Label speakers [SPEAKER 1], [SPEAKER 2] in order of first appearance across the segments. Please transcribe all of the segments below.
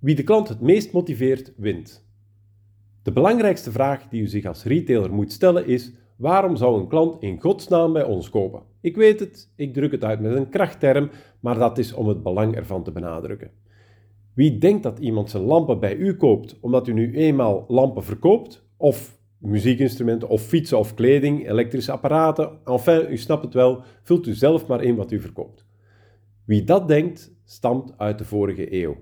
[SPEAKER 1] Wie de klant het meest motiveert, wint. De belangrijkste vraag die u zich als retailer moet stellen is: waarom zou een klant in godsnaam bij ons kopen? Ik weet het, ik druk het uit met een krachtterm, maar dat is om het belang ervan te benadrukken. Wie denkt dat iemand zijn lampen bij u koopt omdat u nu eenmaal lampen verkoopt, of muziekinstrumenten, of fietsen of kleding, elektrische apparaten, enfin, u snapt het wel, vult u zelf maar in wat u verkoopt. Wie dat denkt, stamt uit de vorige eeuw.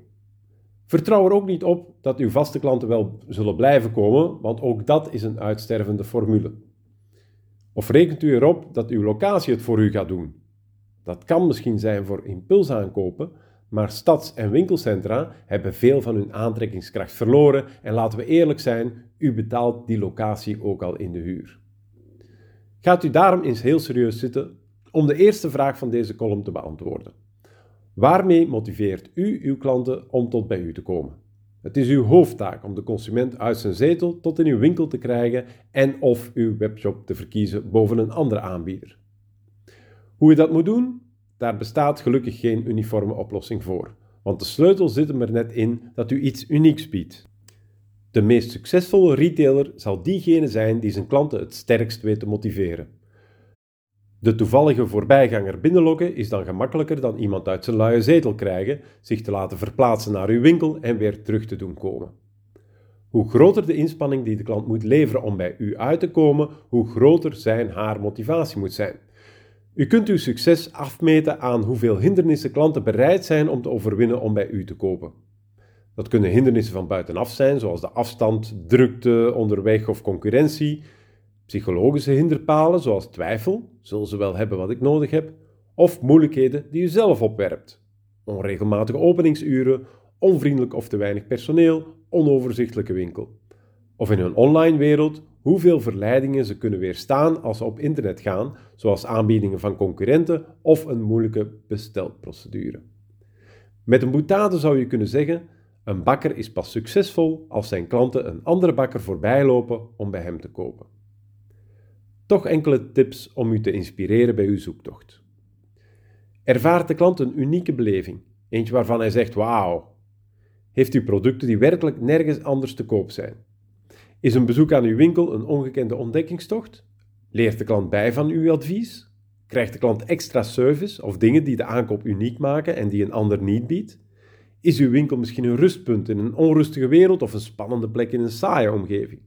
[SPEAKER 1] Vertrouw er ook niet op dat uw vaste klanten wel zullen blijven komen, want ook dat is een uitstervende formule. Of rekent u erop dat uw locatie het voor u gaat doen? Dat kan misschien zijn voor impulsaankopen, maar stads- en winkelcentra hebben veel van hun aantrekkingskracht verloren en laten we eerlijk zijn, u betaalt die locatie ook al in de huur. Gaat u daarom eens heel serieus zitten om de eerste vraag van deze column te beantwoorden. Waarmee motiveert u uw klanten om tot bij u te komen? Het is uw hoofdtaak om de consument uit zijn zetel tot in uw winkel te krijgen en of uw webshop te verkiezen boven een andere aanbieder. Hoe je dat moet doen? Daar bestaat gelukkig geen uniforme oplossing voor, want de sleutel zit er net in dat u iets unieks biedt. De meest succesvolle retailer zal diegene zijn die zijn klanten het sterkst weet te motiveren. De toevallige voorbijganger binnenlokken is dan gemakkelijker dan iemand uit zijn luie zetel krijgen, zich te laten verplaatsen naar uw winkel en weer terug te doen komen. Hoe groter de inspanning die de klant moet leveren om bij u uit te komen, hoe groter zijn haar motivatie moet zijn. U kunt uw succes afmeten aan hoeveel hindernissen klanten bereid zijn om te overwinnen om bij u te kopen. Dat kunnen hindernissen van buitenaf zijn, zoals de afstand, drukte, onderweg of concurrentie, psychologische hinderpalen, zoals twijfel, zullen ze wel hebben wat ik nodig heb, of moeilijkheden die u zelf opwerpt. Onregelmatige openingsuren, onvriendelijk of te weinig personeel, onoverzichtelijke winkel. Of in een online wereld, hoeveel verleidingen ze kunnen weerstaan als ze op internet gaan, zoals aanbiedingen van concurrenten of een moeilijke bestelprocedure. Met een boutade zou je kunnen zeggen: een bakker is pas succesvol als zijn klanten een andere bakker voorbijlopen om bij hem te kopen. Toch enkele tips om u te inspireren bij uw zoektocht. Ervaart de klant een unieke beleving, eentje waarvan hij zegt: Wauw. Heeft u producten die werkelijk nergens anders te koop zijn? Is een bezoek aan uw winkel een ongekende ontdekkingstocht? Leert de klant bij van uw advies? Krijgt de klant extra service of dingen die de aankoop uniek maken en die een ander niet biedt? Is uw winkel misschien een rustpunt in een onrustige wereld of een spannende plek in een saaie omgeving?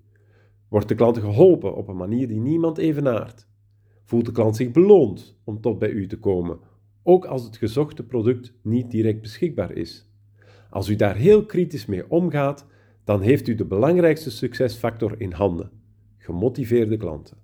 [SPEAKER 1] Wordt de klant geholpen op een manier die niemand evenaart? Voelt de klant zich beloond om tot bij u te komen, ook als het gezochte product niet direct beschikbaar is? Als u daar heel kritisch mee omgaat, dan heeft u de belangrijkste succesfactor in handen: gemotiveerde klanten.